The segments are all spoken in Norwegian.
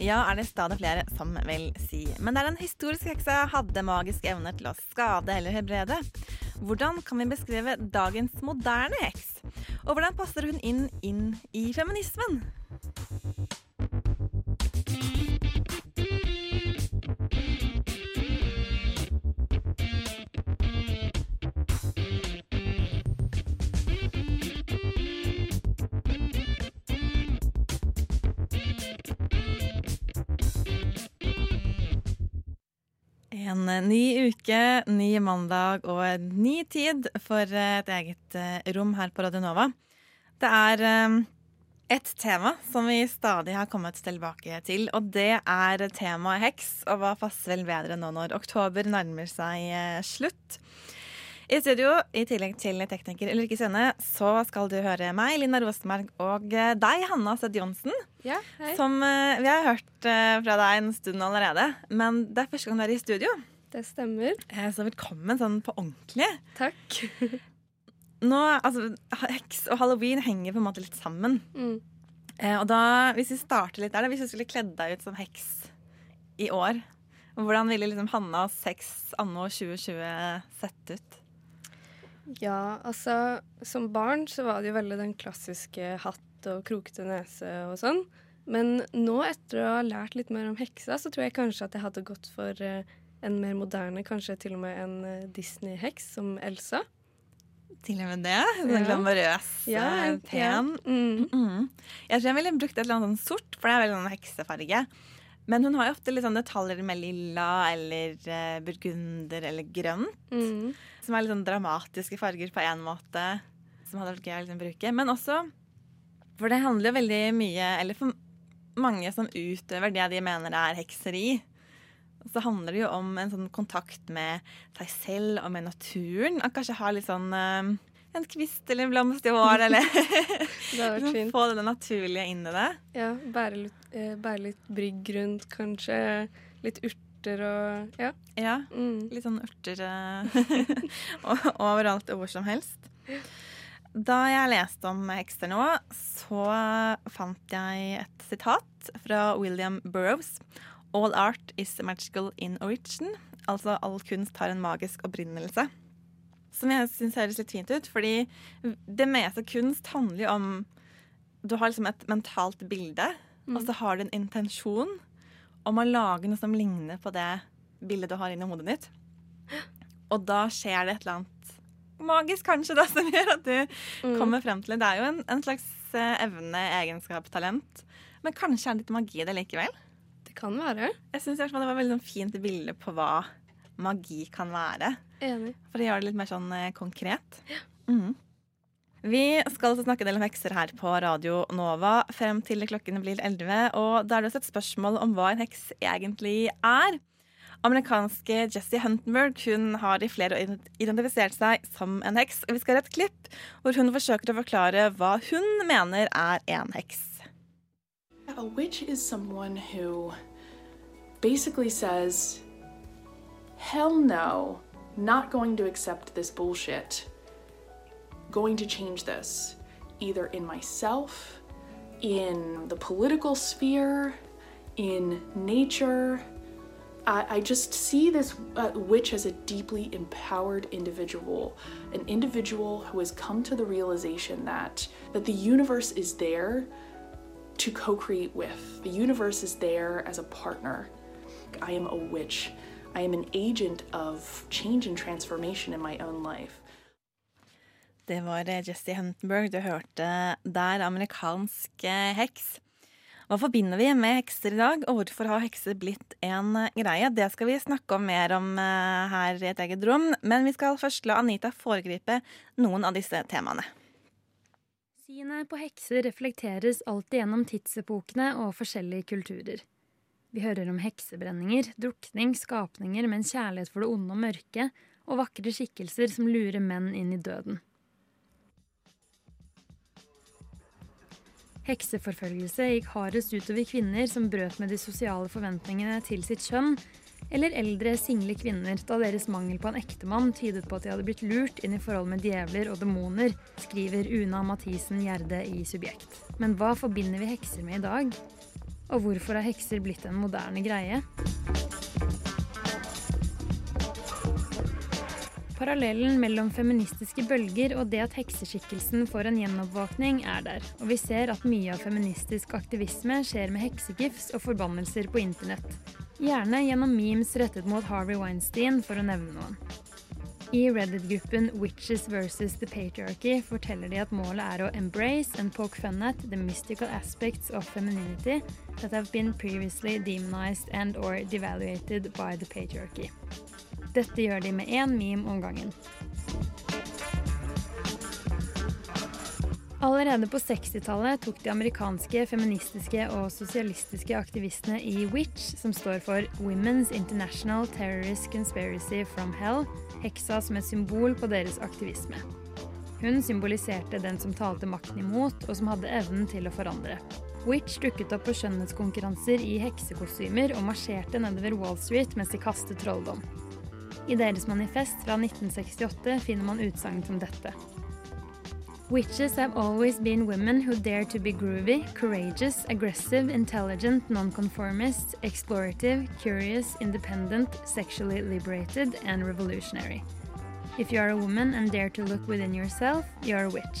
Ja, er det stadig flere som vil si. Men der den historiske heksa hadde magiske evner til å skade eller helbrede, hvordan kan vi beskrive dagens moderne heks? Og hvordan passer hun inn, inn i feminismen? Ny uke, ny mandag og en ny tid for eh, et eget eh, rom her på Radio Nova. Det er eh, et tema som vi stadig har kommet tilbake til, og det er temaet heks. Og hva passer vel bedre nå når oktober nærmer seg eh, slutt? I studio, i tillegg til tekniker Ulrikke Svenne, så skal du høre meg, Lina Rosenberg, og eh, deg, Hanna Sødd Johnsen. Ja. Som eh, vi har hørt eh, fra deg en stund allerede, men det er første gang du er i studio. Det stemmer. Eh, Så velkommen sånn på ordentlig. Takk. Nå, altså, Heks og halloween henger på en måte litt sammen. Mm. Eh, Og da, Hvis vi starter litt der, da, hvis du skulle kledd deg ut som heks i år, hvordan ville liksom Hannas heks anno 2020 sett ut? Ja, altså Som barn så var det jo veldig den klassiske hatt og krokete nese og sånn. Men nå, etter å ha lært litt mer om heksa, så tror jeg kanskje at jeg hadde gått for eh, en mer moderne, kanskje til og med en eh, Disney-heks som Elsa. Til og med det? Sånn Ja. glamorøs, ja, pen. Mm. Mm. Jeg tror jeg ville brukt et eller annet sånn sort, for det er veldig sånn heksefarge. Men hun har jo ofte litt sånn detaljer med lilla eller eh, burgunder eller grønt. Mm. Som er litt sånn dramatiske farger på én måte. Som hadde vært gøy å liksom bruke. Men også For det handler jo veldig mye Eller for mange som utøver det de mener er hekseri, så handler det jo om en sånn kontakt med seg selv og med naturen. At kanskje ha litt sånn eh, en kvist eller en blomst i håret, eller Det har vært liksom fint. få det naturlige inn i det. Ja, bære litt, eh, bære litt brygg rundt, kanskje. Litt urter og Ja. Ja, Mm. litt sånn urter eh, overalt og hvor som helst. Da jeg leste om hekser nå, så fant jeg et sitat fra William Burroughs. All art is magical in origin. Altså all kunst har en magisk opprinnelse. Som jeg syns høres litt fint ut, fordi det meste kunst handler jo om Du har liksom et mentalt bilde, og så har du en intensjon om å lage noe som ligner på det bildet du har inni hodet ditt. Og da skjer det et eller annet magisk, kanskje, da, som gjør at du Mm. kommer frem til det. Det er jo en, en slags eh, evne, egenskap, talent. Men kanskje er det litt magi i det likevel. Det kan være. Jeg fall det var et veldig sånn fint bilde på hva magi kan være. Enig. For å gjøre det litt mer sånn konkret. konkret. Mm. Vi skal altså snakke en del om hekser her på Radio Nova frem til klokken blir 11. Og da er det også et spørsmål om hva en heks egentlig er. Amerikanske Jessie Huntenberg hun har i flere år identifisert seg som en heks. Og vi skal ha et klipp hvor hun forsøker å forklare hva hun mener er en heks. A witch is someone who basically says, Hell no, not going to accept this bullshit. Going to change this, either in myself, in the political sphere, in nature. I, I just see this uh, witch as a deeply empowered individual, an individual who has come to the realization that that the universe is there to co create with. The universe is there as a partner. I am a witch. I am an agent of change and transformation in my own life. Det var Jesse Jessie Huntenberg du hørte der, amerikansk eh, heks. Hva forbinder vi med hekser i dag, og hvorfor har hekser blitt en eh, greie? Det skal vi snakke om mer om eh, her i et eget rom, men vi skal først la Anita foregripe noen av disse temaene. Synet på hekser reflekteres alltid gjennom tidsepokene og forskjellige kulturer. Vi hører om heksebrenninger, drukning, skapninger med en kjærlighet for det onde og mørke, og vakre skikkelser som lurer menn inn i døden. Hekseforfølgelse gikk hardest utover kvinner som brøt med de sosiale forventningene til sitt kjønn, eller eldre, single kvinner, da deres mangel på en ektemann tydet på at de hadde blitt lurt inn i forhold med djevler og demoner, skriver Una Mathisen Gjerde i Subjekt. Men hva forbinder vi hekser med i dag? Og hvorfor er hekser blitt en moderne greie? Parallellen mellom feministiske bølger og det at hekseskikkelsen får en gjenoppvåkning, er der. Og vi ser at mye av feministisk aktivisme skjer med heksegifs og forbannelser på internett. Gjerne gjennom memes rettet mot Harvey Weinstein, for å nevne noen. I Reddit-gruppen Witches versus the Patriarchy forteller de at målet er å embrace and poke fun at the mystical aspects of femininity that have been previously demonized and or devaluated by the patriarchy. Dette gjør de med én meme om gangen. Allerede på 60-tallet tok de amerikanske feministiske og sosialistiske aktivistene i WITCH, som står for Women's International Terrorist Conspiracy from Hell, heksa som et symbol på deres aktivisme. Hun symboliserte den som talte makten imot, og som hadde evnen til å forandre. Witch dukket opp på skjønnhetskonkurranser i heksekostymer og marsjerte nedover Wall Street mens de kastet trolldom. I deres manifest fra 1968 finner man utsagn som dette. Witches have always been women who dare to be groovy, courageous, aggressive, intelligent, nonconformist, explorative, curious, independent, sexually liberated, and revolutionary. If you are a woman and dare to look within yourself, you are a witch.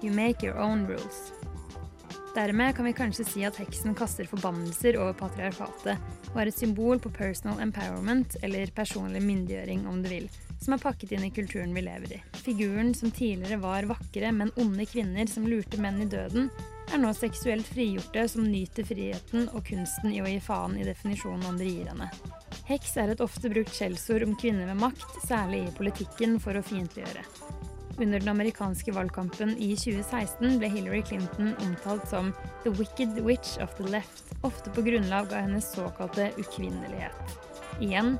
You make your own rules. Dermed kan vi kanskje si at heksen kaster forbannelser over patriarkatet, og er et symbol på personal empowerment, eller personlig myndiggjøring om du vil, som er pakket inn i kulturen vi lever i. Figuren som tidligere var vakre, men onde kvinner som lurte menn i døden, er nå seksuelt frigjorte som nyter friheten og kunsten i å gi faen i definisjonen om det gir henne. Heks er et ofte brukt skjellsord om kvinner med makt, særlig i politikken, for å fiendtliggjøre. Under den amerikanske valgkampen i 2016 ble Hillary Clinton omtalt som 'the wicked witch of the left', ofte på grunnlag av hennes såkalte ukvinnelighet. Igjen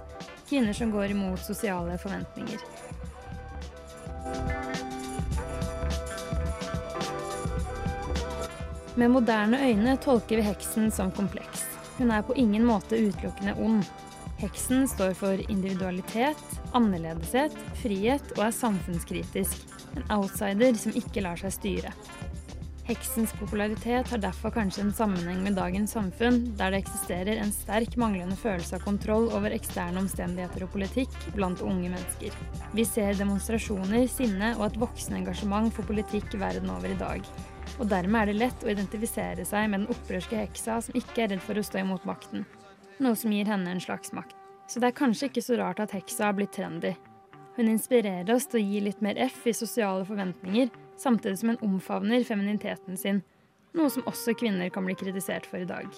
kvinner som går imot sosiale forventninger. Med moderne øyne tolker vi heksen som kompleks. Hun er på ingen måte utelukkende ond. Heksen står for individualitet, annerledeshet, frihet og er samfunnskritisk. En outsider som ikke lar seg styre. Heksens popularitet har derfor kanskje en sammenheng med dagens samfunn, der det eksisterer en sterk manglende følelse av kontroll over eksterne omstendigheter og politikk blant unge mennesker. Vi ser demonstrasjoner, sinne og et voksende engasjement for politikk verden over i dag. Og dermed er det lett å identifisere seg med den opprørske heksa som ikke er redd for å stå imot makten. Noe som gir henne en slags makt. Så det er kanskje ikke så rart at heksa har blitt trendy. Hun inspirerer oss til å gi litt mer F i sosiale forventninger, samtidig som hun omfavner femininiteten sin, noe som også kvinner kan bli kritisert for i dag.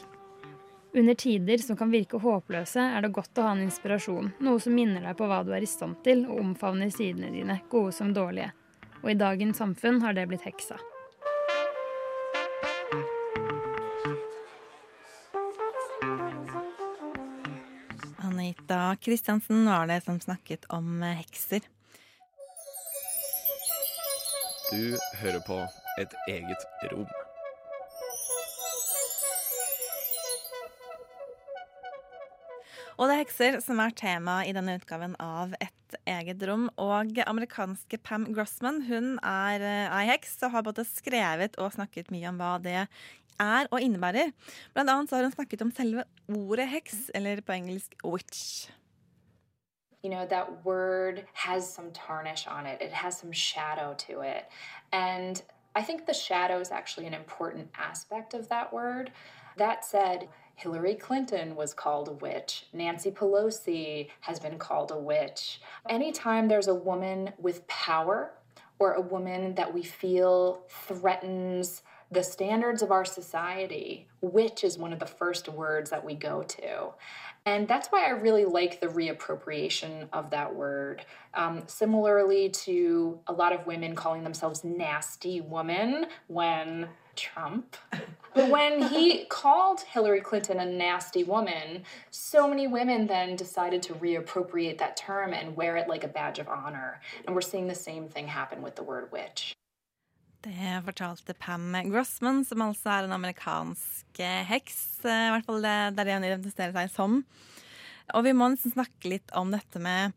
Under tider som kan virke håpløse, er det godt å ha en inspirasjon, noe som minner deg på hva du er i stand til, og omfavner sidene dine, gode som dårlige. Og i dagens samfunn har det blitt heksa. Anita Kristiansen var det som snakket om hekser. Du hører på Et eget rom. Og det er hekser som er tema i denne utgaven av Et eget rom. Og amerikanske Pam Grossman hun er eh, ei heks og har både skrevet og snakket mye om hva det er og innebærer. Blant annet har hun snakket om selve ordet heks, eller på engelsk witch. you know, that word has some tarnish on it, it has some shadow to it. And I think the shadow is actually an important aspect of that word. That said, Hillary Clinton was called a witch. Nancy Pelosi has been called a witch. Anytime there's a woman with power or a woman that we feel threatens the standards of our society, which is one of the first words that we go to. And that's why I really like the reappropriation of that word. Um, similarly to a lot of women calling themselves nasty woman when Trump. When he called Hillary Clinton a nasty woman, so many women then decided to reappropriate that term and wear it like a badge of honor. And we're seeing the same thing happen with the word witch. Det fortalte Pam Grossman, som altså er en amerikansk heks. I hvert fall det, det er det hun identifiserer seg som. Og vi må nesten snakke litt om dette med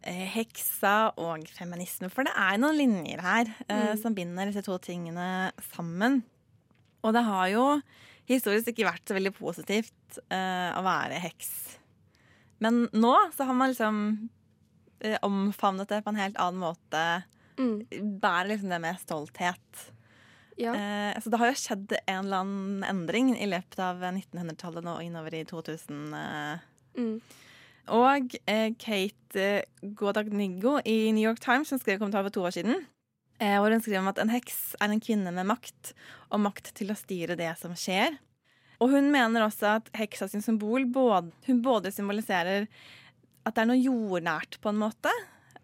eh, heksa og feminisme, for det er noen linjer her eh, Mm. som binder disse to tingene sammen. Og det har jo historisk ikke vært så veldig positivt eh, å være heks. Men nå så har man liksom eh, omfavnet det på en helt annen måte. Mm. Bærer liksom det med stolthet. Ja. Eh, så det har jo skjedd en eller annen endring i løpet av 1900-tallet og innover i 2000. Eh. Mm. Og eh, Kate Godagnigo i New York Times som skrev kommentar for to år siden. Eh, hvor hun skriver om at en heks er en kvinne med makt, og makt til å styre det som skjer. Og hun mener også at heksa sin symbol både, hun både symboliserer at det er noe jordnært på en måte,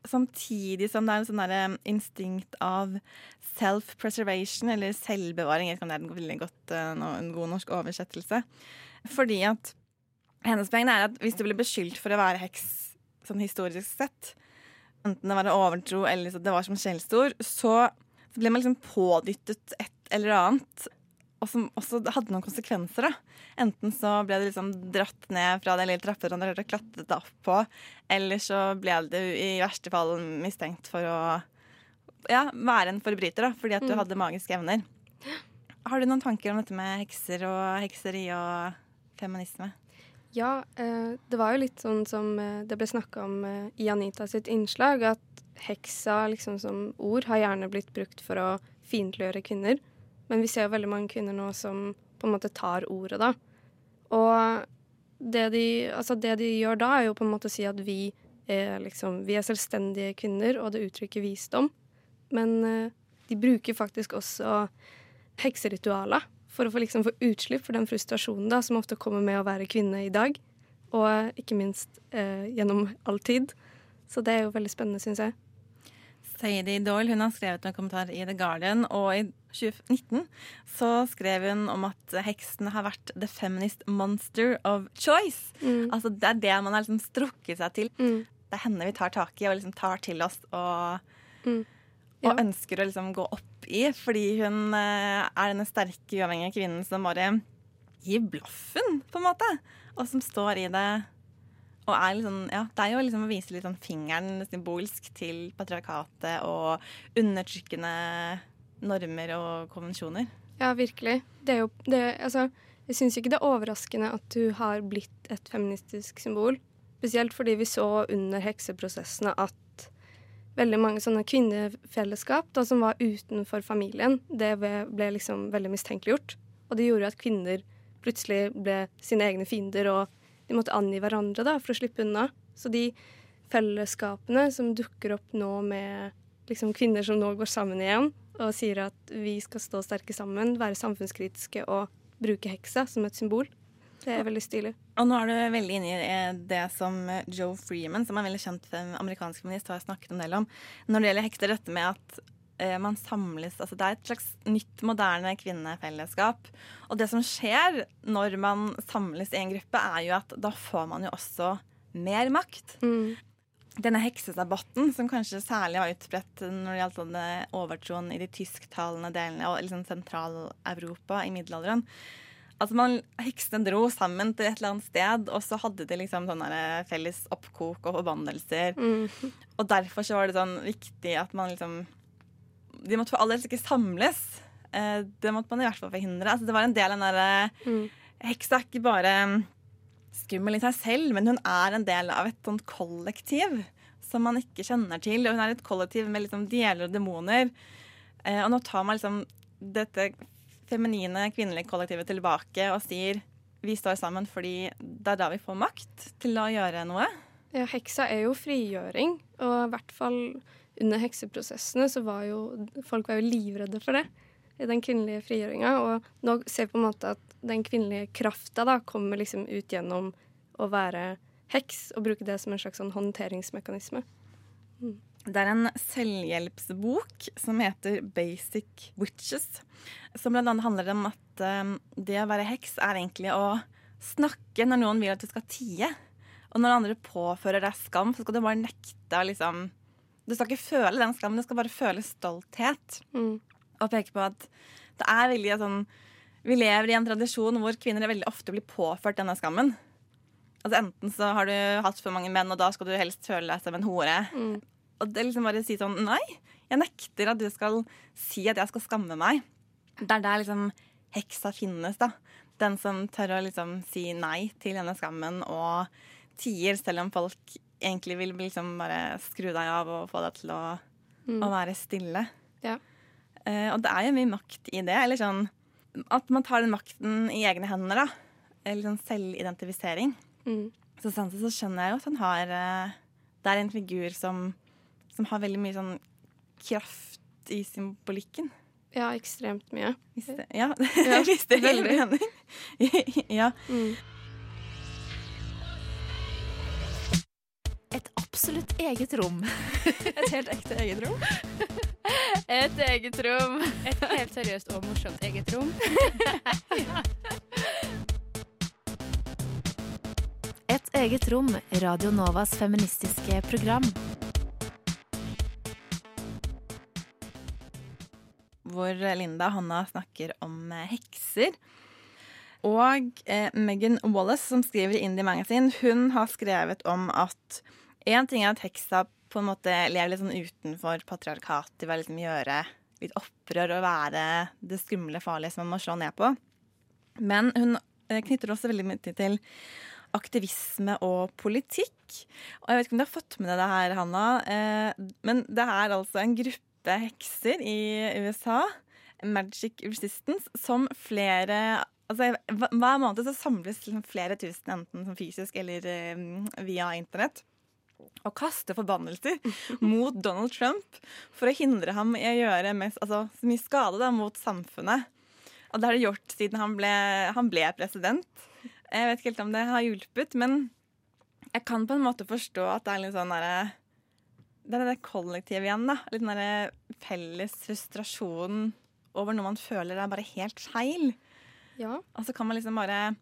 samtidig som det er en sånn derre instinkt av self-preservation, eller selvbevaring. Jeg vet ikke om det er en veldig godt, eh, en god norsk oversettelse. Fordi at hennes poeng er at hvis du blir beskyldt for å være heks sånn historisk sett, enten det var en overtro eller det var som skjellsord, så, så ble man liksom pådyttet et eller annet. Og som også hadde noen konsekvenser. da. Enten så ble det liksom dratt ned fra den lille trappetrappa du klatret opp på, eller så ble du i verste fall mistenkt for å ja, være en forbryter, da, fordi at du Mm. hadde magiske evner. Har du noen tanker om dette med hekser og hekseri og feminisme? Ja, eh, det var jo litt sånn som eh, det ble snakka om eh, i Anita sitt innslag, at heksa liksom som ord har gjerne blitt brukt for å fiendtliggjøre kvinner. Men vi ser jo veldig mange kvinner nå som på en måte tar ordet, da. Og det de, altså det de gjør da, er jo på en måte å si at vi er, liksom, vi er selvstendige kvinner, og det uttrykker visdom. Men eh, de bruker faktisk også hekseritualer for å få, liksom, få utslipp for den frustrasjonen da, som ofte kommer med å være kvinne i dag. Og ikke minst eh, gjennom all tid. Så det er jo veldig spennende, syns jeg. Sadie Doyle hun har skrevet en kommentar i The Guardian, og i 2019 så skrev hun om at heksen har vært the feminist monster of choice. Mm. Altså Det er det man har liksom strukket seg til. Mm. Det er henne vi tar tak i og liksom tar til oss og, Mm. og Ja. ønsker å liksom gå opp i. Fordi hun eh, er denne sterke, uavhengige kvinnen som bare gir blaffen, på en måte. Og som står i det. Og er sånn, ja, det er jo liksom å vise litt sånn fingeren symbolsk til patriarkatet og undertrykkende normer og konvensjoner. Ja, virkelig. Det er jo det, altså, Jeg syns ikke det er overraskende at du har blitt et feministisk symbol. Spesielt fordi vi så under hekseprosessene at veldig mange sånne kvinnefellesskap da, som var utenfor familien, det ble liksom veldig mistenkeliggjort. Og det gjorde at kvinner plutselig ble sine egne fiender, og de måtte angi hverandre da, for å slippe unna. Så de fellesskapene som dukker opp nå med liksom, kvinner som nå går sammen igjen og sier at vi skal stå sterke sammen, være samfunnskritiske og bruke heksa som et symbol, det er veldig stilig. Og nå er du veldig inne i eh, det som Joe Freeman, som er veldig kjent amerikansk feminist, har snakket en del om. Når det gjelder hekser, dette med at eh, man samles altså Det er et slags nytt, moderne kvinnefellesskap. Og det som skjer når man samles i en gruppe, er jo at da får man jo også mer makt. Mm. Denne heksesabotten, som kanskje særlig var utbredt når det gjaldt sånn overtroen i de tysktalende delene og liksom Sentral-Europa i middelalderen. Altså man, Heksene dro sammen til et eller annet sted, og så hadde de liksom sånne felles oppkok og forbannelser. Mm. Og derfor så var det sånn viktig at man liksom De måtte for all del ikke samles. Eh, det måtte man i hvert fall forhindre. Altså, det var en del av den derre Mm. Heksa er ikke bare skummel i seg selv, men hun er en del av et sånt kollektiv som man ikke kjenner til. Og hun er et kollektiv med liksom djeler og demoner. Eh, og nå tar man liksom dette feminine, kvinnelige kollektivet tilbake og sier vi står sammen fordi det er da vi får makt til å gjøre noe. Ja, heksa er jo frigjøring, og i hvert fall under hekseprosessene så var jo folk var jo livredde for det. I den kvinnelige frigjøringa. Og nå ser vi på en måte at den kvinnelige krafta da kommer liksom ut gjennom å være heks og bruke det som en slags sånn håndteringsmekanisme. Det er en selvhjelpsbok som heter Basic Witches. Som annet handler om at um, det å være heks er egentlig å snakke når noen vil at du skal tie. Og når andre påfører deg skam, så skal du bare nekte å liksom Du skal ikke føle den skammen, du skal bare føle stolthet. Mm. Og peke på at det er veldig sånn Vi lever i en tradisjon hvor kvinner veldig ofte blir påført denne skammen. Altså Enten så har du hatt for mange menn, og da skal du helst føle deg som en hore. Mm. Og det liksom bare si sånn Nei, jeg nekter at du skal si at jeg skal skamme meg. Det er der liksom heksa finnes, da. Den som tør å liksom si nei til denne skammen og tier, selv om folk egentlig vil liksom bare skru deg av og få deg til å, Mm. å være stille. Ja. Eh, og det er jo mye makt i det. Eller sånn at man tar den makten i egne hender, da. Eller sånn selvidentifisering. Mm. Så sett så skjønner jeg jo at han har eh, Det er en figur som, som har veldig mye sånn kraft i symbolikken. Ja, ekstremt mye. Hvis det, ja, Ja, hvis det gir mening. ja. Mm. Absolutt eget rom. Et helt ekte eget rom. Et eget rom. Et helt seriøst og morsomt eget rom. Et eget rom. Radio Novas feministiske program. Hvor Linda og Hanna snakker om eh, hekser. Og eh, Megan Wallace, som skriver i Indie Magazine, hun har skrevet om at én ting er at heksa på en måte lever litt sånn utenfor patriarkatet. De vil liksom gjøre litt opprør og være det skumle, farlige som man må slå ned på. Men hun eh, knytter også veldig mye til aktivisme og politikk. Og jeg vet ikke om du har fått med deg det her, Hanna, eh, men det er altså en gruppe hekser i USA, Magic Resistance, som flere Altså, Hver måned så samles liksom flere tusen, enten fysisk eller eh, via internett, og kaste forbannelser mot Donald Trump for å hindre ham i å gjøre mest, altså, så mye skade da, mot samfunnet. Og det har det gjort siden han ble, han ble president. Jeg vet ikke helt om det har hjulpet, men jeg kan på en måte forstå at det er litt sånn derre Det er det kollektivet igjen, da. Litt den derre felles frustrasjonen over noe man føler er bare helt feil. Ja. Og så kan man liksom bare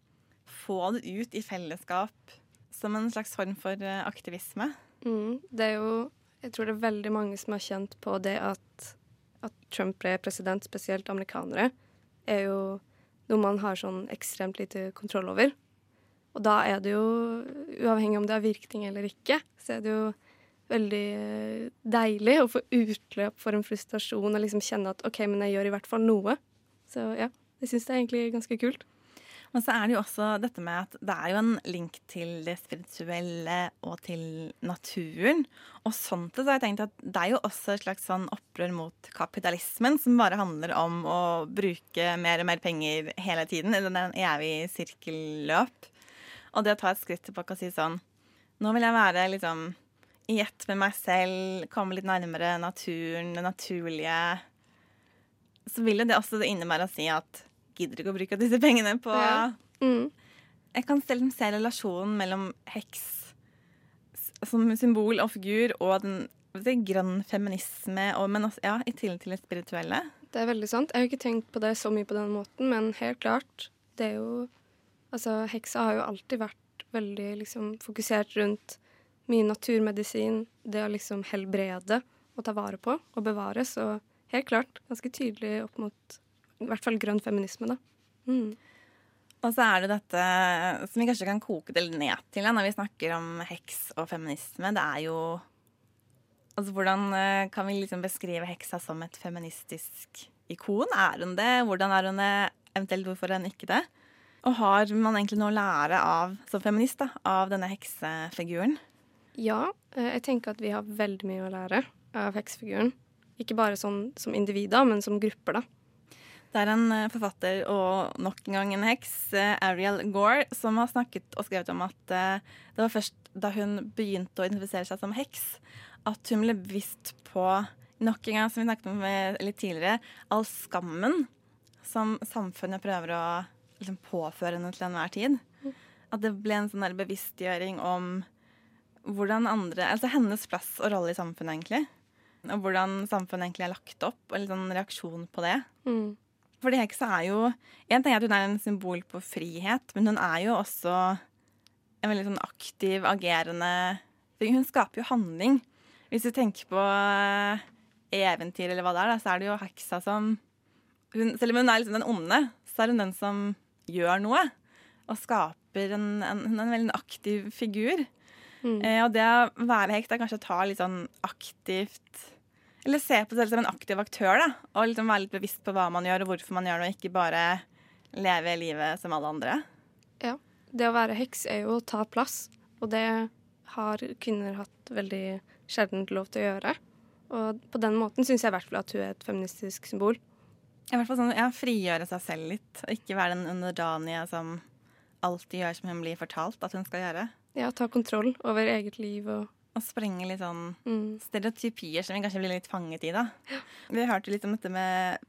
få det ut i fellesskap som en slags form for eh, aktivisme. Mm. Det er jo Jeg tror det er veldig mange som har kjent på det at, at Trump ble president, spesielt amerikanere, er jo noe man har sånn ekstremt lite kontroll over. Og da er det jo, uavhengig om det har virkning eller ikke, så er det jo veldig eh, deilig å få utløp for en frustrasjon og liksom kjenne at OK, men jeg gjør i hvert fall noe. Så ja, jeg syns det er egentlig ganske kult. Men så er det jo også dette med at det er jo en link til det spirituelle og til naturen. Og sånn så har jeg tenkt at det er jo også et slags sånn opprør mot kapitalismen, som bare handler om å bruke mer og mer penger hele tiden. Det er en evig sirkelløp. Og det å ta et skritt tilbake og si sånn Nå vil jeg være liksom i ett med meg selv, komme litt nærmere naturen, det naturlige. Så vil jo det også innebære å si at gidder ikke å bruke disse pengene på Ja. Mm. Jeg kan selv se relasjonen mellom heks som symbol og figur og den det grønn feminisme, og, men også, ja, i tillegg til det spirituelle. Det er veldig sant. Jeg har ikke tenkt på det så mye på den måten, men helt klart. Det er jo Altså, heksa har jo alltid vært veldig liksom fokusert rundt mye naturmedisin, det å liksom helbrede og ta vare på og bevare. Så helt klart ganske tydelig opp mot i hvert fall grønn feminisme, da. Mm. Og så er det dette som vi kanskje kan koke det ned til når vi snakker om heks og feminisme. Det er jo Altså, hvordan eh, kan vi liksom beskrive heksa som et feministisk ikon? Er hun det? Hvordan er hun det? Eventuelt hvorfor er hun ikke det? Og har man egentlig noe å lære av, som feminist da, av denne heksefiguren? Ja, eh, jeg tenker at vi har veldig mye å lære av heksefiguren. Ikke bare sånn som individer, men som grupper, da. Det er en eh, forfatter og nok en gang en heks, eh, Ariel Gore, som har snakket og skrevet om at eh, det var først da hun begynte å identifisere seg som heks, at hun ble bevisst på nok en gang, som vi snakket om litt tidligere, all skammen som samfunnet prøver å liksom, påføre henne til enhver tid. At det ble en sånn bevisstgjøring om hvordan andre Altså hennes plass og rolle i samfunnet, egentlig. Og hvordan samfunnet egentlig er lagt opp, og litt sånn reaksjon på det. Mm. Fordi heksa er jo En ting er at hun er en symbol på frihet, men hun er jo også en veldig sånn aktiv, agerende Hun skaper jo handling. Hvis du tenker på eh, eventyr eller hva det er, så er det jo heksa som hun, Selv om hun er liksom den onde, så er hun den som gjør noe. Og skaper en, en, en veldig aktiv figur. Mm. Eh, og det å være heks er kanskje å ta litt sånn aktivt Eller se på seg selv som en aktiv aktør, da. Og liksom være litt bevisst på hva man gjør, og hvorfor man gjør det, og ikke bare leve livet som alle andre. Ja. Det å være heks er jo å ta plass, og det har kvinner hatt veldig sjelden lov til å gjøre. Og på den måten syns jeg i hvert fall at hun er et feministisk symbol. I hvert fall sånn, ja, Frigjøre seg selv litt, og ikke være den underdanige som alltid gjør som hun blir fortalt at hun skal gjøre. Ja, ta kontroll over eget liv og Og sprenge litt sånn mm. stereotypier som vi kanskje blir litt fanget i, da. Vi hørte litt om dette med,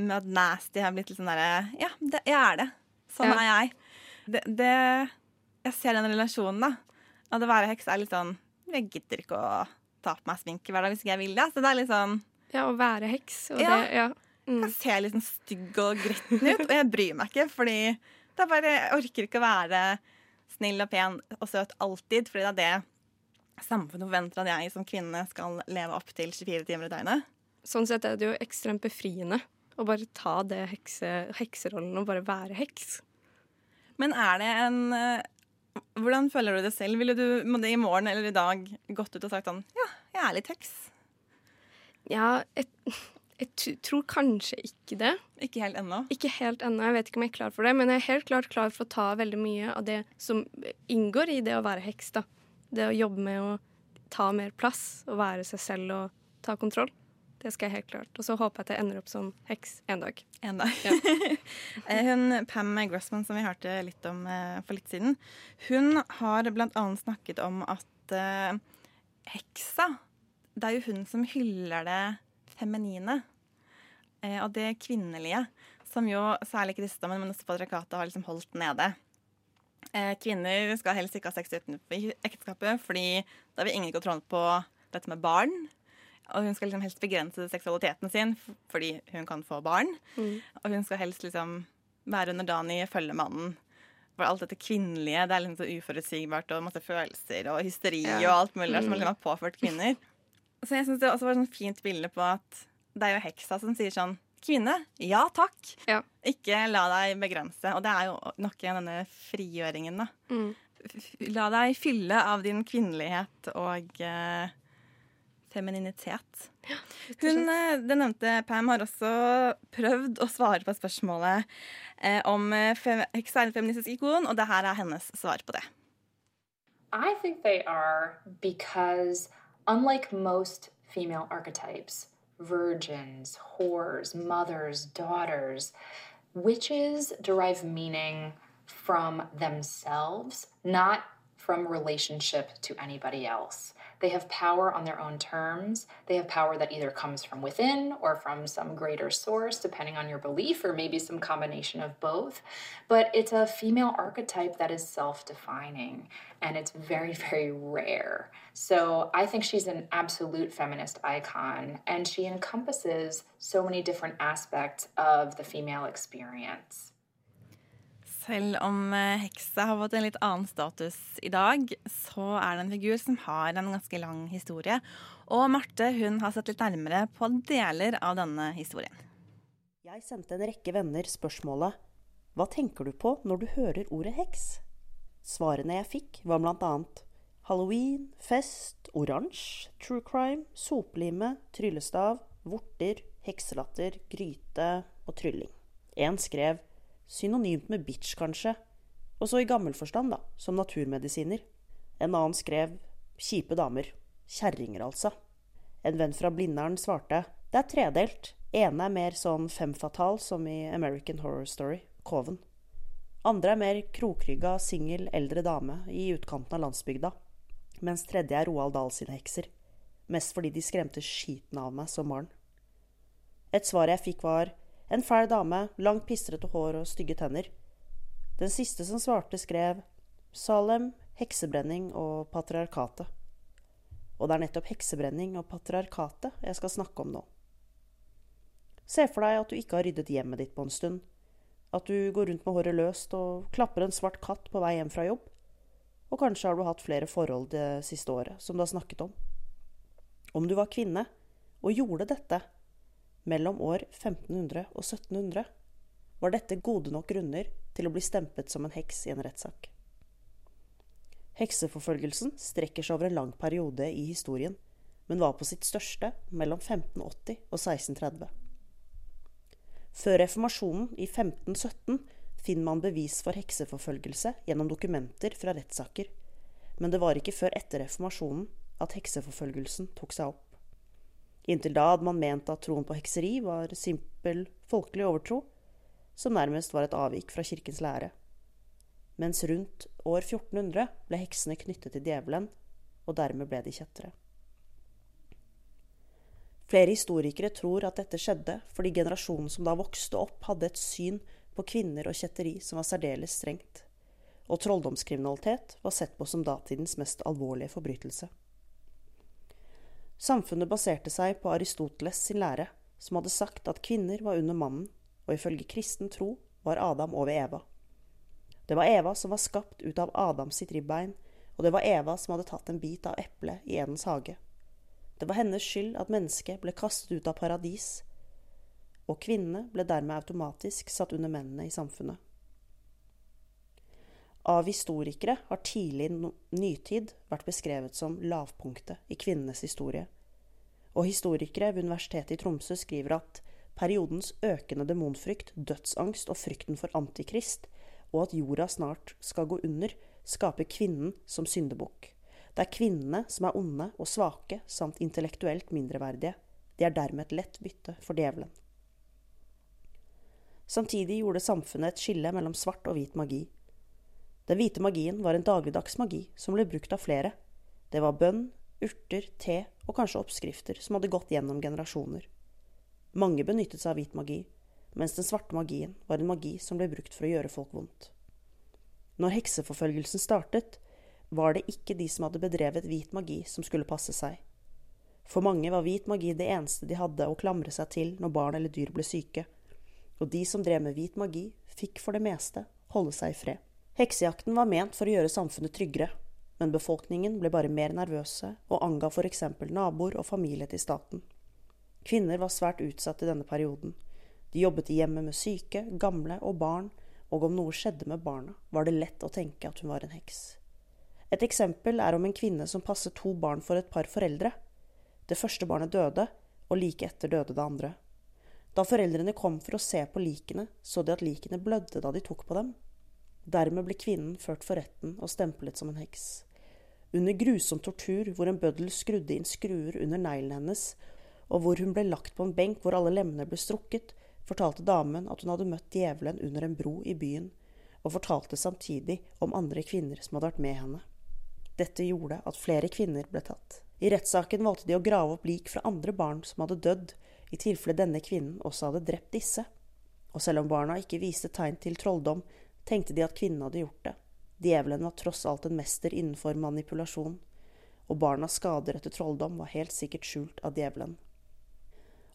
med at nasty har blitt litt sånn derre Ja, det, jeg er det. Sånn Ja. er jeg. Det, det Jeg ser den relasjonen, da. At å være heks er litt sånn Jeg gidder ikke å ta på meg sminke hver dag hvis ikke jeg vil det. Så det er litt sånn Ja, å være heks. Og Ja. det, ja. Mm. Jeg ser litt sånn stygg og gretten ut, og jeg bryr meg ikke, fordi det er bare, jeg orker ikke å være snill og pen og søt alltid, fordi det er det samfunnet forventer at jeg som kvinne skal leve opp til 24 timer i døgnet. Sånn sett er det jo ekstremt befriende å bare ta det hekse, hekserollen og bare være heks. Men er det en eh, Hvordan føler du det selv? Ville du må det i morgen eller i dag gått ut og sagt sånn Ja, jeg er litt heks. Ja, jeg, jeg tror kanskje ikke det. Ikke helt ennå. Ikke helt ennå, jeg vet ikke om jeg er klar for det, men jeg er helt klart klar for å ta veldig mye av det som inngår i det å være heks. da. Det å jobbe med å ta mer plass og være seg selv og ta kontroll. Det skal jeg helt klart. Og så håper jeg at jeg ender opp som heks en dag. En dag. Ja. hun Pam Grossman, som vi hørte litt om eh, for litt siden, hun har annet snakket om at eh, heksa Det er jo hun som hyller det feminine. Eh, og det kvinnelige, som jo særlig kristendommen, men også patriarkatet har liksom holdt nede. Eh, kvinner skal helst ikke ha sex utenfor ekteskapet, fordi da vil ingen kontroll på dette med barn. Og hun skal liksom helst begrense seksualiteten sin fordi hun kan få barn. Og hun skal helst liksom være underdanig, følge mannen. For alt dette kvinnelige det er liksom så uforutsigbart og masse følelser og hysteri Ja. og alt mulig mm. som Mm. liksom har påført kvinner. Så jeg synes det også var et sånn fint bilde på at det er jo heksa som sier sånn Kvinne, ja takk. Ikke la deg begrense. Og det er jo nok igjen denne frigjøringen, da. Mm. La deg fylle av din kvinnelighet og eh, femininitet. Hun, eh, den nevnte Pam, har også prøvd å svare på spørsmålet eh, om fem, feministisk ikon, og det her er hennes svar på det. I think they are because, unlike most female archetypes, virgins, whores, mothers, daughters, witches derive meaning from themselves, not from relationship to anybody else. They have power on their own terms. They have power that either comes from within or from some greater source, depending on your belief, or maybe some combination of both. But it's a female archetype that is self defining and it's very, very rare. So I think she's an absolute feminist icon and she encompasses so many different aspects of the female experience. Selv om eh, heksa har fått en litt annen status i dag, så er det en figur som har en ganske lang historie. Og Marte hun har sett litt nærmere på deler av denne historien. Jeg sendte en rekke venner spørsmålet Hva tenker du på når du hører ordet heks? Svarene jeg fikk, var annet halloween, fest, oransje, true crime, sopelime, tryllestav, vorter, hekselatter, gryte og trylling. En skrev synonymt med bitch, kanskje, og så i gammel forstand, da, som naturmedisiner. En annen skrev kjipe damer, kjerringer altså. En venn fra Blindern svarte det er tredelt. Ene er mer sånn femfatal som i American Horror Story, Koven. Andre er mer krokrygga, singel, eldre dame i utkanten av landsbygda. Mens tredje er Roald Dahl sine hekser. Mest fordi de skremte skiten av meg som barn. Et svar jeg fikk var en fæl dame, langt pistrete hår og stygge tenner. Den siste som svarte, skrev Salem, heksebrenning og patriarkatet. og det er nettopp heksebrenning og patriarkatet jeg skal snakke om nå. Se for deg at du ikke har ryddet hjemmet ditt på en stund. At du går rundt med håret løst og klapper en svart katt på vei hjem fra jobb. Og kanskje har du hatt flere forhold det siste året som du har snakket om. Om du var kvinne og gjorde dette mellom år 1500 og 1700, var dette gode nok grunner til å bli stempet som en heks i en rettssak. Hekseforfølgelsen strekker seg over en lang periode i historien, men var på sitt største mellom 1580 og 1630. Før reformasjonen i 1517 finner man bevis for hekseforfølgelse gjennom dokumenter fra rettssaker, men det var ikke før etter reformasjonen at hekseforfølgelsen tok seg opp. Inntil da hadde man ment at troen på hekseri var simpel folkelig overtro, som nærmest var et avvik fra kirkens lære. Mens rundt år 1400 ble heksene knyttet til djevelen, og dermed ble de kjettere. Flere historikere tror at dette skjedde fordi generasjonen som da vokste opp, hadde et syn på kvinner og kjetteri som var særdeles strengt, og trolldomskriminalitet var sett på som datidens mest alvorlige forbrytelse. Samfunnet baserte seg på Aristoteles sin lære, som hadde sagt at kvinner var under mannen, og ifølge kristen tro var Adam over Eva. Det var Eva som var skapt ut av Adams sitt ribbein, og det var Eva som hadde tatt en bit av eplet i Edens hage. Det var hennes skyld at mennesket ble kastet ut av paradis, og kvinnene ble dermed automatisk satt under mennene i samfunnet. Av historikere har tidlig nytid vært beskrevet som lavpunktet i kvinnenes historie. Og historikere ved Universitetet i Tromsø skriver at periodens økende demonfrykt, dødsangst og frykten for antikrist, og at jorda snart skal gå under, skaper kvinnen som syndebukk. Det er kvinnene som er onde og svake samt intellektuelt mindreverdige. De er dermed et lett bytte for djevelen. Samtidig gjorde samfunnet et skille mellom svart og hvit magi. Den hvite magien var en dagligdags magi som ble brukt av flere. Det var bønn, urter, te og kanskje oppskrifter som hadde gått gjennom generasjoner. Mange benyttet seg av hvit magi, mens den svarte magien var en magi som ble brukt for å gjøre folk vondt. Når hekseforfølgelsen startet, var det ikke de som hadde bedrevet hvit magi, som skulle passe seg. For mange var hvit magi det eneste de hadde å klamre seg til når barn eller dyr ble syke, og de som drev med hvit magi, fikk for det meste holde seg i fred. Heksejakten var ment for å gjøre samfunnet tryggere, men befolkningen ble bare mer nervøse og anga eksempel naboer og familie til staten. Kvinner var svært utsatt i denne perioden. De jobbet i hjemmet med syke, gamle og barn, og om noe skjedde med barna, var det lett å tenke at hun var en heks. Et eksempel er om en kvinne som passet to barn for et par foreldre. Det første barnet døde, og like etter døde det andre. Da foreldrene kom for å se på likene, så de at likene blødde da de tok på dem. Dermed ble kvinnen ført for retten og stemplet som en heks. Under grusom tortur hvor en bøddel skrudde inn skruer under neglene hennes, og hvor hun ble lagt på en benk hvor alle lemmene ble strukket, fortalte damen at hun hadde møtt djevelen under en bro i byen, og fortalte samtidig om andre kvinner som hadde vært med henne. Dette gjorde at flere kvinner ble tatt. I rettssaken valgte de å grave opp lik fra andre barn som hadde dødd, i tilfelle denne kvinnen også hadde drept disse. Og selv om barna ikke viste tegn til trolldom, tenkte de at kvinnen hadde gjort det. Djevelen var tross alt en mester innenfor manipulasjon, og barnas skader etter trolldom var helt sikkert skjult av djevelen.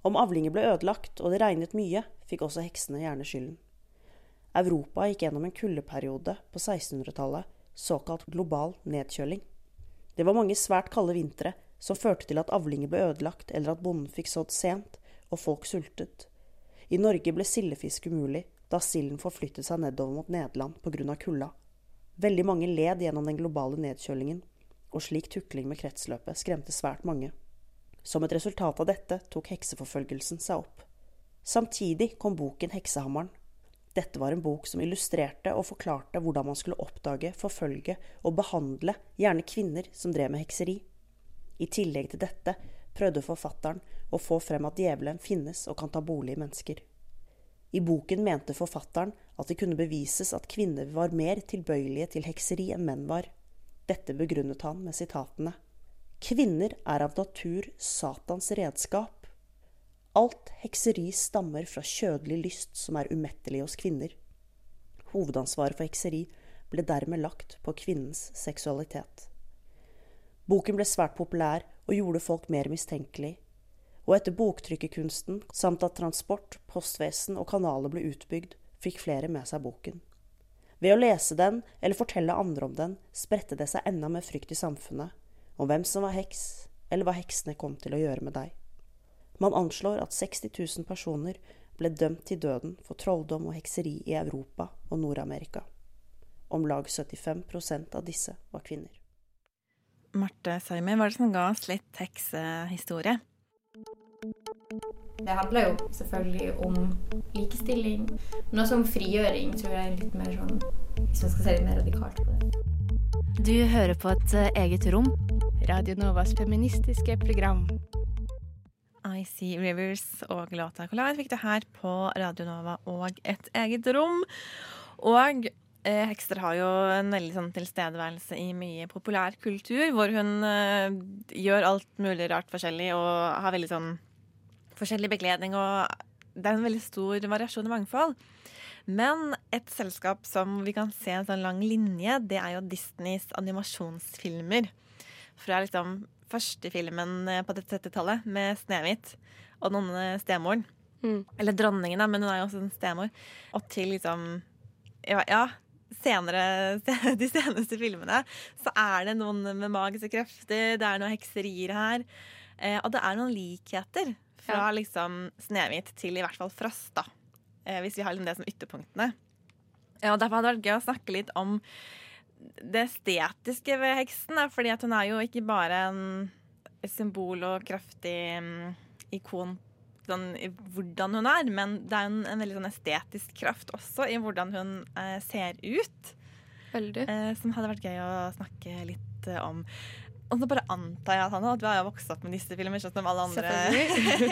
Om avlinger ble ødelagt og det regnet mye, fikk også heksene gjerne skylden. Europa gikk gjennom en kuldeperiode på 1600-tallet, såkalt global nedkjøling. Det var mange svært kalde vintre som førte til at avlinger ble ødelagt, eller at bonden fikk sådd sent, og folk sultet. I Norge ble sildefisk umulig, da silden forflyttet seg nedover mot Nederland pga. kulda. Veldig mange led gjennom den globale nedkjølingen, og slik tukling med kretsløpet skremte svært mange. Som et resultat av dette tok hekseforfølgelsen seg opp. Samtidig kom boken Heksehammeren. Dette var en bok som illustrerte og forklarte hvordan man skulle oppdage, forfølge og behandle gjerne kvinner som drev med hekseri. I tillegg til dette prøvde forfatteren å få frem at djevelen finnes og kan ta bolig i mennesker. I boken mente forfatteren at det kunne bevises at kvinner var mer tilbøyelige til hekseri enn menn var. Dette begrunnet han med sitatene. Kvinner er av natur Satans redskap. Alt hekseri stammer fra kjødelig lyst som er umettelig hos kvinner. Hovedansvaret for hekseri ble dermed lagt på kvinnens seksualitet. Boken ble svært populær og gjorde folk mer mistenkelig. Og etter boktrykkerkunsten, samt at transport, postvesen og kanaler ble utbygd, fikk flere med seg boken. Ved å lese den eller fortelle andre om den, spredte det seg enda mer frykt i samfunnet, om hvem som var heks, eller hva heksene kom til å gjøre med deg. Man anslår at 60 000 personer ble dømt til døden for trolldom og hekseri i Europa og Nord-Amerika. Om lag 75% av disse var kvinner. Marte Saimi, hva er det som ga oss litt heksehistorie? Det handler jo selvfølgelig om likestilling, men også om frigjøring, tror jeg er litt mer sånn Hvis man skal se litt mer radikalt på det. Du hører på et eh, eget rom. Radio Novas feministiske program. I See Rivers og låta Collide fikk det her på Radio Nova og Et eget rom. Og eh, Hekster har jo en veldig sånn tilstedeværelse i mye populær kultur, hvor hun eh, gjør alt mulig rart forskjellig og har veldig sånn forskjellig bekledning. Og det er en veldig stor variasjon og mangfold. Men et selskap som vi kan se en sånn lang linje, det er jo Disneys animasjonsfilmer. Fra liksom første filmen eh, på 70-tallet med Snehvit og noen stemoren. Mm. Eller dronningen, da, men hun er jo også en stemor. Og til liksom Ja, ja senere, de seneste filmene så er det noen med magiske krefter, det er noen hekserier her. Eh, og det er noen likheter fra Ja. liksom Snehvit til i hvert fall Frost, da. Eh, hvis vi har liksom det som ytterpunktene. Ja, og Derfor hadde det vært gøy å snakke litt om det estetiske ved heksen. Da, fordi at hun er jo ikke bare en symbol og kraftig mm, ikon sånn, i hvordan hun er, men det er en, en veldig sånn estetisk kraft også i hvordan hun eh, ser ut. Veldig. Eh, som hadde vært gøy å snakke litt eh, om. Og så bare antar jeg at han at du har vokst opp med disse filmer, sånn som alle andre.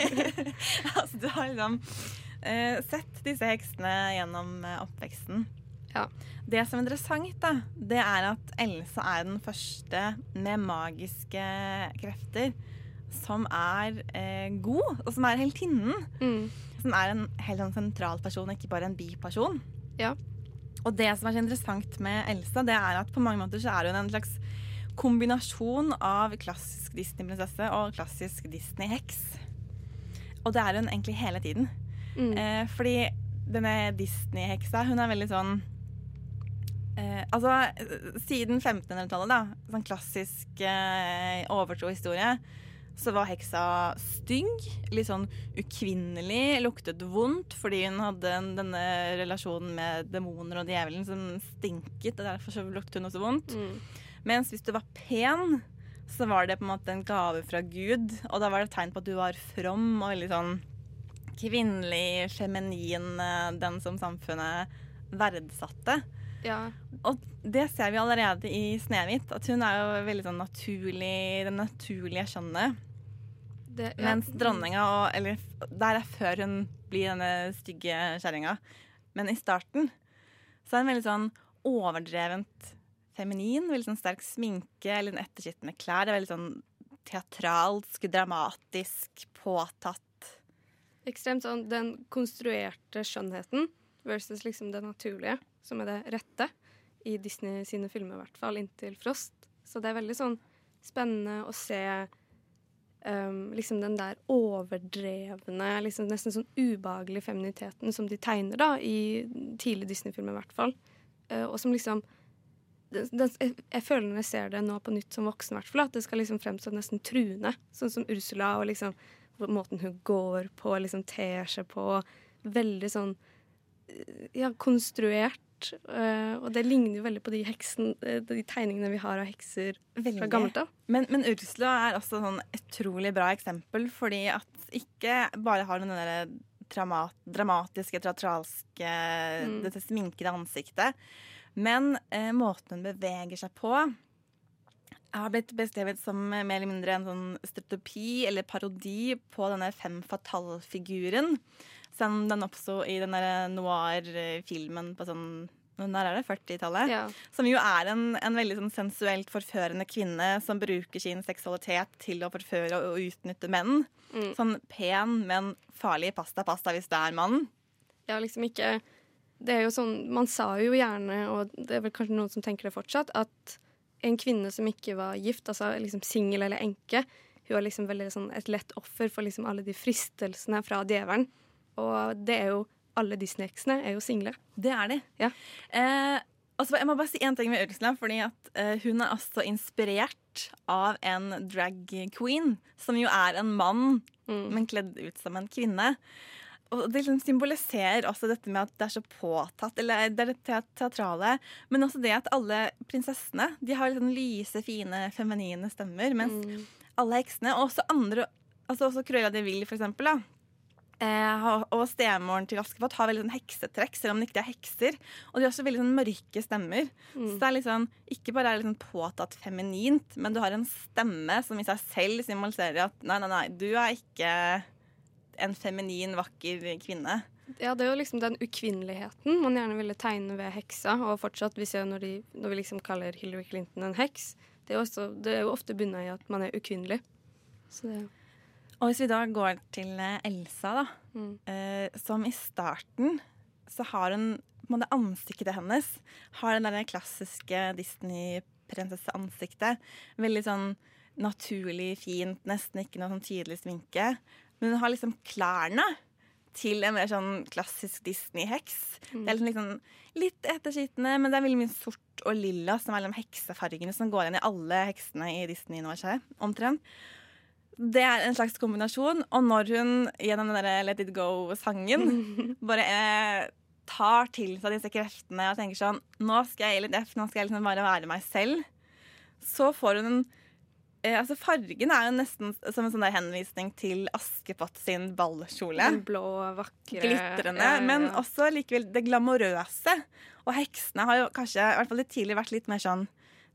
altså, du har liksom uh, sett disse heksene gjennom uh, oppveksten. Ja. Det som er interessant, da, det er at Elsa er den første med magiske krefter som er uh, god, og som er heltinnen. Som er en helt sånn sentral person, ikke bare en biperson. Ja. Og det som er så interessant med Elsa, det er at på mange måter så er hun en slags kombinasjon av klassisk Disney-prinsesse og klassisk Disney-heks. Og det er hun egentlig hele tiden. Eh, fordi denne Disney-heksa, hun er veldig sånn eh, Altså, siden 1500-tallet, da, sånn klassisk eh, overtrohistorie, så var heksa stygg, litt sånn ukvinnelig, luktet vondt fordi hun hadde en, denne relasjonen med demoner og djevelen som stinket, og derfor luktet hun også vondt. Mens hvis du var pen, så var det på en måte en gave fra Gud, og da var det tegn på at du var from og veldig sånn kvinnelig, feminin, eh, den som samfunnet verdsatte. Ja. Og det ser vi allerede i Snehvit, at hun er jo veldig sånn naturlig, det naturlige skjønnet. Det, ja. Mens dronninga og Eller der er før hun blir denne stygge kjerringa. Men i starten så er hun veldig sånn overdrevent feminin. Veldig sånn sterk sminke, eller sånn etterskittende klær. Det er veldig sånn teatralsk, dramatisk, påtatt. Ekstremt sånn den konstruerte skjønnheten versus liksom det naturlige, som er det rette. I Disney sine filmer, i hvert fall, inntil Frost. Så det er veldig sånn spennende å se um, liksom den der overdrevne, liksom nesten sånn ubehagelige femininiteten som de tegner da, i tidlig Disney-filmer, i hvert fall. Uh, og som liksom jeg, føler når jeg ser det nå på nytt som voksen, hvert fall, at det skal liksom fremstå nesten truende. Sånn som Ursula og liksom måten hun går på, liksom ter seg på. Veldig sånn eh, ja, konstruert. Uh, og det ligner jo veldig på de, heksen, eh, de tegningene vi har av hekser fra gammelt av. Men, men Ursula er også sånn utrolig bra eksempel, fordi at ikke bare har hun den der drama, dramatiske, teatralske, Mm. dette sminkede ansiktet, men eh, måten hun beveger seg på har blitt beskrevet som mer eller mindre en sånn streptopi eller parodi på denne fem fatal-figuren. Som den oppsto i den noir-filmen på sånn når er det? 40-tallet? Ja. Som jo er en, en veldig sånn sensuelt forførende kvinne som bruker sin seksualitet til å forføre og utnytte menn. Mm. Sånn pen, men farlig pasta pasta hvis det er mannen. Ja, liksom ikke Det er jo sånn Man sa jo gjerne, og det er vel kanskje noen som tenker det fortsatt, at en kvinne som ikke var gift, altså liksom singel eller enke. Hun var liksom veldig sånn et lett offer for liksom alle de fristelsene fra djevelen. Og det er jo alle Disney-heksene er jo single. Det er de. Ja. Eh, altså, jeg må bare si én ting med Ursula. fordi at eh, Hun er altså inspirert av en drag queen, som jo er en mann, men kledd ut som en kvinne. Og Det liksom symboliserer også dette med at det er så påtatt, eller det er det te- teatrale. Men også det at alle prinsessene de har sånn lyse, fine, feminine stemmer. Mens alle heksene, og også andre, altså også Cruella de Vil, for eksempel, da, Eh, og stemoren til Askepott har veldig sånn heksetrekk, selv om de ikke er hekser. Og de har også veldig sånn mørke stemmer. Så det er sånn, ikke bare er det liksom påtatt feminint, men du har en stemme som i seg selv symboliserer at nei, nei, nei, du er ikke en feminin, vakker kvinne. Ja, det er jo liksom den ukvinneligheten man gjerne ville tegne ved heksa. Og fortsatt, vi ser når, de, når vi liksom kaller Hillary Clinton en heks, det er, jo også, det er jo ofte bunna i at man er ukvinnelig. Så det Og hvis vi da går til eh, Elsa, da, Mm. eh, som i starten så har hun på en måte Ansiktet hennes har den der klassiske Disney-prinsesseansiktet. Veldig sånn naturlig, fint, nesten ikke noe sånn tydelig sminke. Men hun har liksom klærne til en mer sånn klassisk Disney-heks. Mm. Det er liksom, liksom litt etterskitne, men det er veldig mye sort og lilla som er liksom heksefargene som går igjen i alle heksene i Disney-universet. omtrent. Det er en slags kombinasjon, og når hun gjennom den der Let it go-sangen bare eh, tar til seg disse kreftene og tenker sånn Nå skal jeg i litt F, nå skal jeg liksom bare være meg selv. Så får hun en eh, Altså Fargen er jo nesten som en sånn der henvisning til Askepott sin ballkjole. Den blå, vakre Glitrende, ja, ja, men også likevel det glamorøse. Og heksene har jo kanskje, i hvert fall litt tidlig, vært litt mer sånn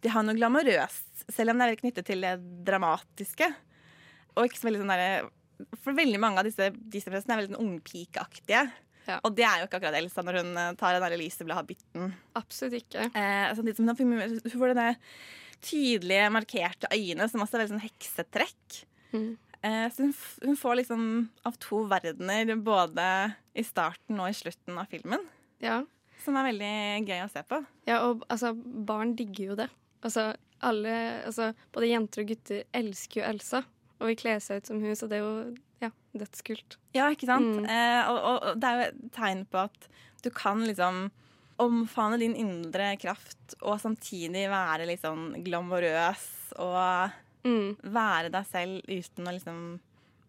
De har noe glamorøst, selv om det er knyttet til det dramatiske. Og ikke så veldig sånn derre For veldig mange av disse Disney-prinsessene er veldig sånn ungpikeaktige. Og det er jo ikke akkurat Elsa når hun eh, tar den der lyseblå habitten. Absolutt ikke. Eh, samtidig som hun får det tydelige, markerte øyne, som også er veldig sånn heksetrekk. Mm. Eh, så hun, hun får liksom av to verdener, både i starten og i slutten av filmen. Ja. Som er veldig gøy å se på. Ja, og altså, barn digger jo det. Altså, alle, altså, både jenter og gutter elsker jo Elsa. Og vil kle seg ut som hun, så det er jo ja, dødskult. Ja, ikke sant? Mm. Eh, og, og, og det er jo et tegn på at du kan liksom omfavne din indre kraft og samtidig være litt sånn glamorøs og Mm. være deg selv uten å liksom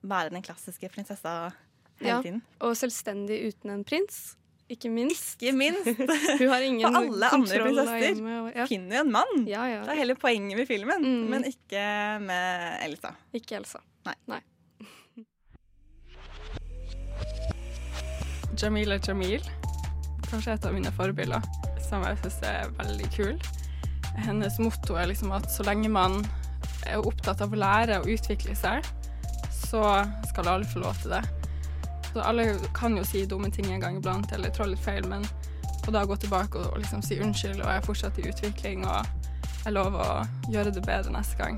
være den klassiske prinsessa hele Ja, tiden. og selvstendig uten en prins. Ikke minst. Ikke minst. Hun har ingen For alle andre prinsesser ja. finner jo en mann. Ja, ja. Det er hele poenget med filmen, Mm. men ikke med Elsa. Ikke Elsa. Nei. Jamila Jamil. Kanskje et av mine forbilder, som jeg syns er veldig kul. Hennes motto er liksom at så lenge man er opptatt av å lære og utvikle seg, så skal alle få lov til det. Så alle kan jo si dumme ting en gang iblant, eller trå litt feil, men å da gå tilbake og liksom si unnskyld, og jeg er fortsatt i utvikling, og jeg lover å gjøre det bedre neste gang.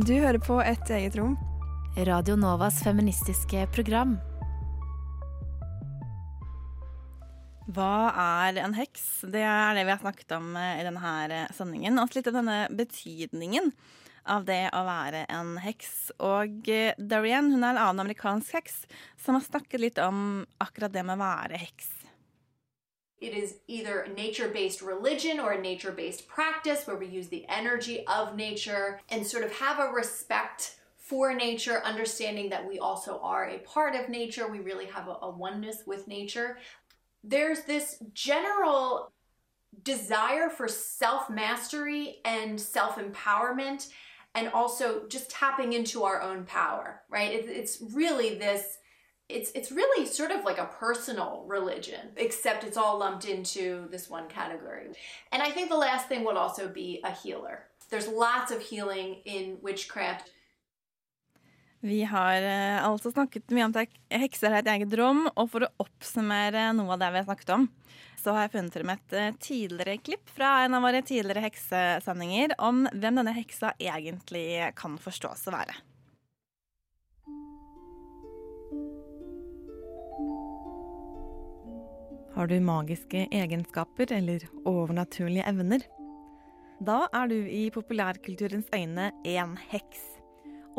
Du hører på Et eget rom. Radio Novas feministiske program. Hva er en heks? Det er det vi har snakket om eh, i denne eh, sendingen. Også litt om denne betydningen av det å være en heks. Og eh, hun er en annen amerikansk heks som har snakket litt om akkurat det med å være heks. It is either a nature based religion or a nature based practice where we use the energy of nature and sort of have a respect for nature, understanding that we also are a part of nature. We really have a, a oneness with nature. There's this general desire for self mastery and self empowerment, and also just tapping into our own power, right? It, it's really this it's it's really sort of like a personal religion except it's all lumped into this one category. And i think the last thing would also be a healer. There's lots of healing in witchcraft. Vi har eh, altså snakket mye om hekser er et eget rom, og for å oppsummere noe av det vi har snakket om, så har jeg funnet frem et eh, tidligere klipp fra en av våre tidligere heksesendinger om hvem denne heksa egentlig kan forstås å være. Har du magiske egenskaper eller overnaturlige evner? Da er du i populærkulturens øyne en heks.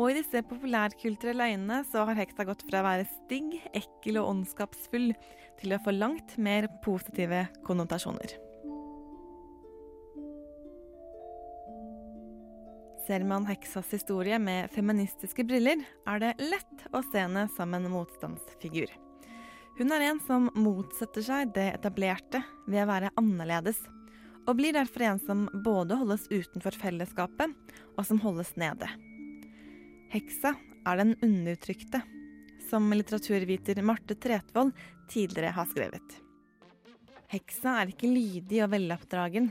Og i disse populærkulturelle øynene så har heksa gått fra å være stygg, ekkel og ondskapsfull til å få langt mer positive konnotasjoner. Ser man heksas historie med feministiske briller, er det lett å se henne som en motstandsfigur. Hun er en som motsetter seg det etablerte ved å være annerledes, og blir derfor en som både holdes utenfor fellesskapet, og som holdes nede. Heksa er den undertrykte, som litteraturviter Marte Tretvold tidligere har skrevet. Heksa er ikke lydig og veloppdragen.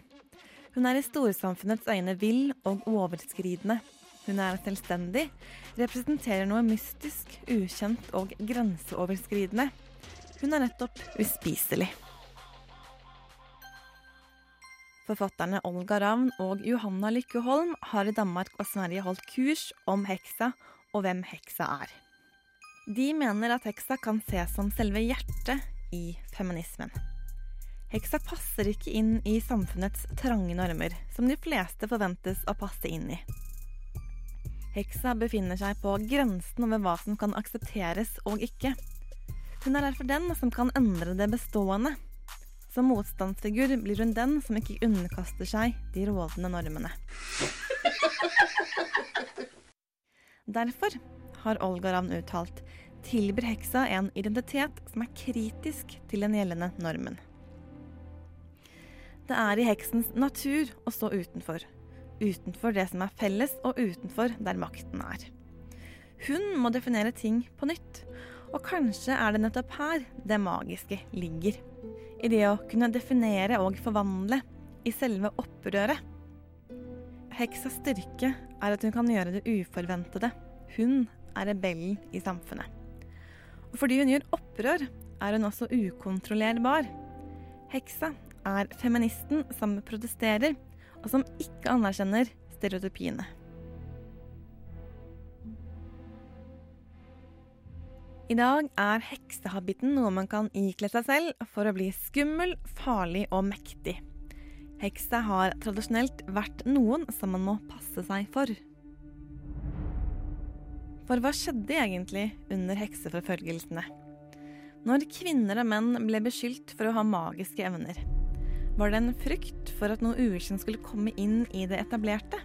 Hun er i storsamfunnets øyne vill og overskridende. Hun er selvstendig, representerer noe mystisk, ukjent og grenseoverskridende. Hun er nettopp uspiselig. Forfatterne Olga Ravn og Johanna Lykkeholm har i Danmark og Sverige holdt kurs om heksa og hvem heksa er. De mener at heksa kan ses som selve hjertet i feminismen. Heksa passer ikke inn i samfunnets trange normer, som de fleste forventes å passe inn i. Heksa befinner seg på grensen over hva som kan aksepteres og ikke. Hun er derfor den som kan endre det bestående. Som motstandsfigur blir hun den som ikke underkaster seg de rådende normene. Derfor har Olga Ravn uttalt tilbyr heksa en identitet som er kritisk til den gjeldende normen. Det er i heksens natur å stå utenfor. Utenfor det som er felles, og utenfor der makten er. Hun må definere ting på nytt. Og kanskje er det nettopp her det magiske ligger. I det å kunne definere og forvandle. I selve opprøret. Heksas styrke er at hun kan gjøre det uforventede. Hun er rebellen i samfunnet. Og fordi hun gjør opprør, er hun også ukontrollerbar. Heksa er feministen som protesterer, og som ikke anerkjenner stereotypiene. I dag er heksehabitten noe man kan ikle seg selv for å bli skummel, farlig og mektig. Heksa har tradisjonelt vært noen som man må passe seg for. For hva skjedde egentlig under hekseforfølgelsene? Når kvinner og menn ble beskyldt for å ha magiske evner, var det en frykt for at noe ukjent skulle komme inn i det etablerte?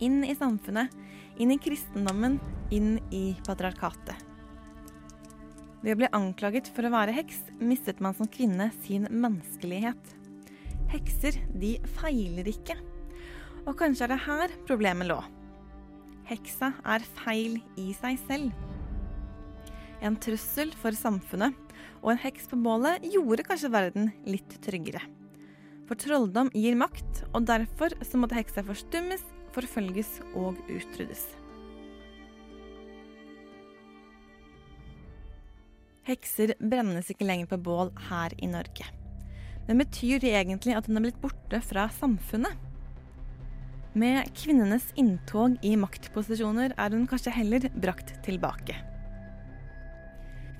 Inn i samfunnet, inn i kristendommen, inn i patriarkatet. Ved å bli anklaget for å være heks, mistet man som kvinne sin menneskelighet. Hekser, de feiler ikke. Og kanskje er det her problemet lå. Heksa er feil i seg selv. En trussel for samfunnet, og en heks på bålet gjorde kanskje verden litt tryggere. For trolldom gir makt, og derfor så måtte heksa forstummes, forfølges og utryddes. Hekser brennes ikke lenger på bål her i Norge. Men betyr det egentlig at hun er blitt borte fra samfunnet? Med kvinnenes inntog i maktposisjoner er hun kanskje heller brakt tilbake.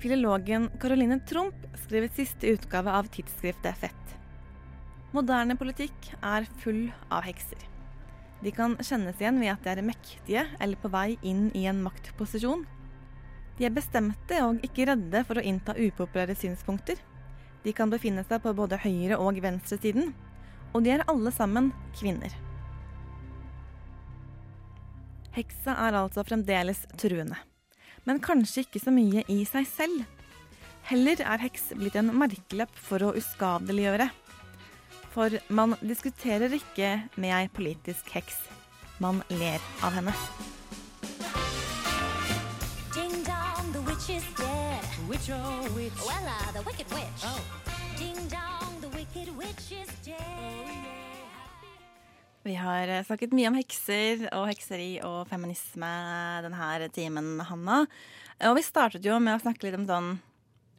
Filologen Caroline Tromp skrev siste utgave av tidsskriftet Fett. Moderne politikk er full av hekser. De kan kjennes igjen ved at de er mektige eller på vei inn i en maktposisjon. De er bestemte og ikke redde for å innta upopulære synspunkter. De kan befinne seg på både høyre- og venstresiden. Og de er alle sammen kvinner. Heksa er altså fremdeles truende. Men kanskje ikke så mye i seg selv. Heller er heks blitt en merkelapp for å uskadeliggjøre. For man diskuterer ikke med ei politisk heks. Man ler av henne. Witch is dead. Witch, oh, witch. Well, uh, the wicked witch. Oh. Ding dong, the wicked witch is dead. Vi har eh, snakket mye om hekser og hekseri og feminisme denne timen, Hanna. Og vi startet jo med å snakke litt om sånn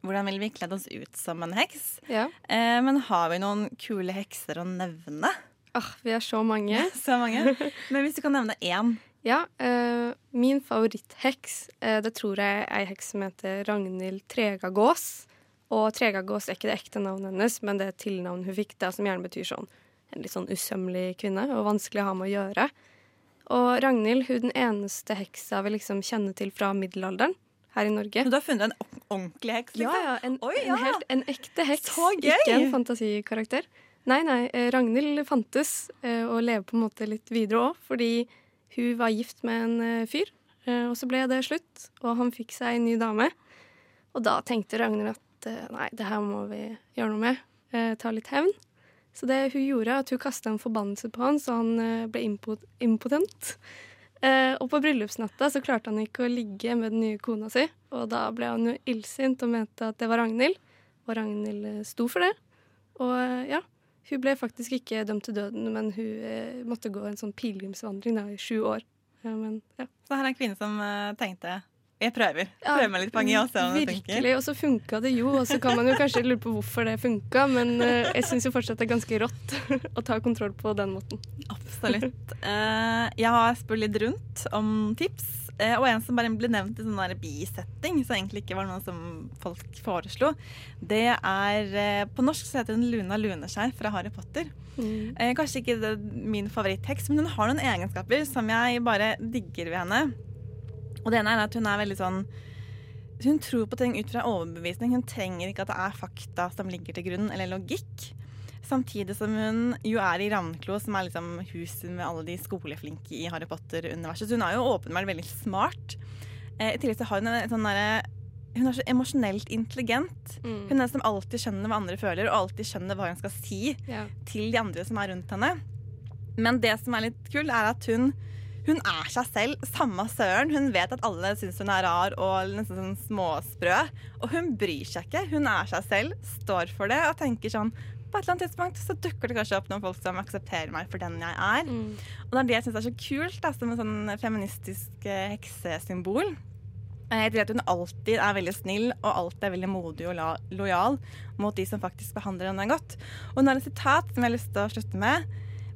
hvordan ville vi kledd oss ut som en heks? Ja. Eh, men har vi noen kule hekser å nevne? Ah, vi har så mange. så mange. Men hvis du kan nevne én? Ja. Eh, min favorittheks, eh, det tror jeg er ei heks som heter Ragnhild Tregagås. Og Tregagås er ikke det ekte navnet hennes, men det er tilnavn hun fikk, det som gjerne betyr sånn en litt sånn usømmelig kvinne og vanskelig å ha med å gjøre. Og Ragnhild hun er den eneste heksa vi liksom kjenner til fra middelalderen her i Norge. Du har funnet en ordentlig heks? Ja, Liksom? ja. En, Oi, en, helt, en ekte heks. Ikke en fantasikarakter. Nei, nei. eh, Ragnhild fantes eh, og lever på en måte litt videre òg, fordi hun var gift med en eh, fyr. eh, Og så ble det slutt, og han fikk seg en ny dame. Og da tenkte Ragnhild at eh, nei, det her må vi gjøre noe med. Ta litt hevn. Så det hun gjorde, at hun kasta en forbannelse på han, så han ble impotent. Og på bryllupsnatta så klarte han ikke å ligge med den nye kona si. Og da ble han jo illsint og mente at det var Ragnhild. Og Ragnhild sto for det. Og ja, hun ble faktisk ikke dømt til døden, men hun eh, måtte gå en sånn pilegrimsvandring i sju år. Ja, men, ja. Så her er en kvinne som eh, tenkte jeg prøver. Prøver meg litt på funker. Virkelig, og så funka det jo. Og så kan man jo kanskje lure på hvorfor det funka, men eh, jeg syns jo fortsatt det er ganske rått å ta kontroll på den måten. Absolutt. Jeg har spurt litt rundt om tips. Eh, og en som bare ble nevnt i sånn bisetting, som egentlig ikke var noe som folk foreslo, det er eh, På norsk så heter hun Luna Luneskjær fra Harry Potter. Mm. kanskje ikke min favorittekst, men hun har noen egenskaper som jeg bare digger ved henne. Og det ene er at hun er veldig sånn Hun tror på ting ut fra overbevisning. Hun trenger ikke at det er fakta som ligger til grunn, eller logikk. Samtidig som hun jo er i Ravnklo, som er liksom huset med alle de skoleflinke i Harry Potter-universet. Så hun er jo åpenbart veldig smart. Eh, I tillegg så har hun en sånn derre hun er så emosjonelt intelligent. Mm. Hun er som alltid skjønner hva andre føler, og alltid skjønner hva hun skal si Ja. til de andre som er rundt henne. Men det som er litt kult, er at hun, hun er seg selv. Samme søren. Hun vet at alle syns hun er rar og nesten sånn småsprø. Og hun bryr seg ikke. Hun er seg selv, står for det og tenker sånn på et eller annet tidspunkt så dukker det kanskje opp noen folk som aksepterer meg for den jeg er. Og det er det jeg syns er så kult, da, som en sånn feministisk eh, heksesymbol. Eh, Jeg tror at hun alltid er veldig snill og alltid er veldig modig og lojal mot de som faktisk behandler henne godt. Og hun har et sitat som jeg har lyst til å slutte med.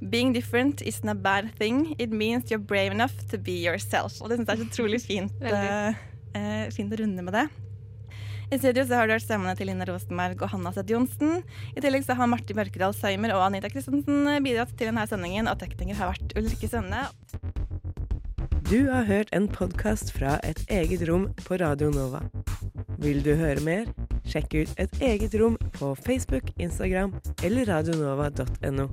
Being different isn't a bad thing. It means you're brave enough to be yourself. Og det syns jeg er så utrolig fint, eh, fint å runde med det. I studio så har du hørt stemmene til Linda Rosenberg og Hanna Seth Johnsen. I tillegg så har Martin Mørkedal Søymer og Anita Christensen bidratt til denne sendingen, og tekniker har vært Ulrikke Sønne. Du har hørt en podkast fra Et eget rom på Radio Nova. Vil du høre mer? Sjekk ut Et eget rom på Facebook, Instagram eller radionova.no.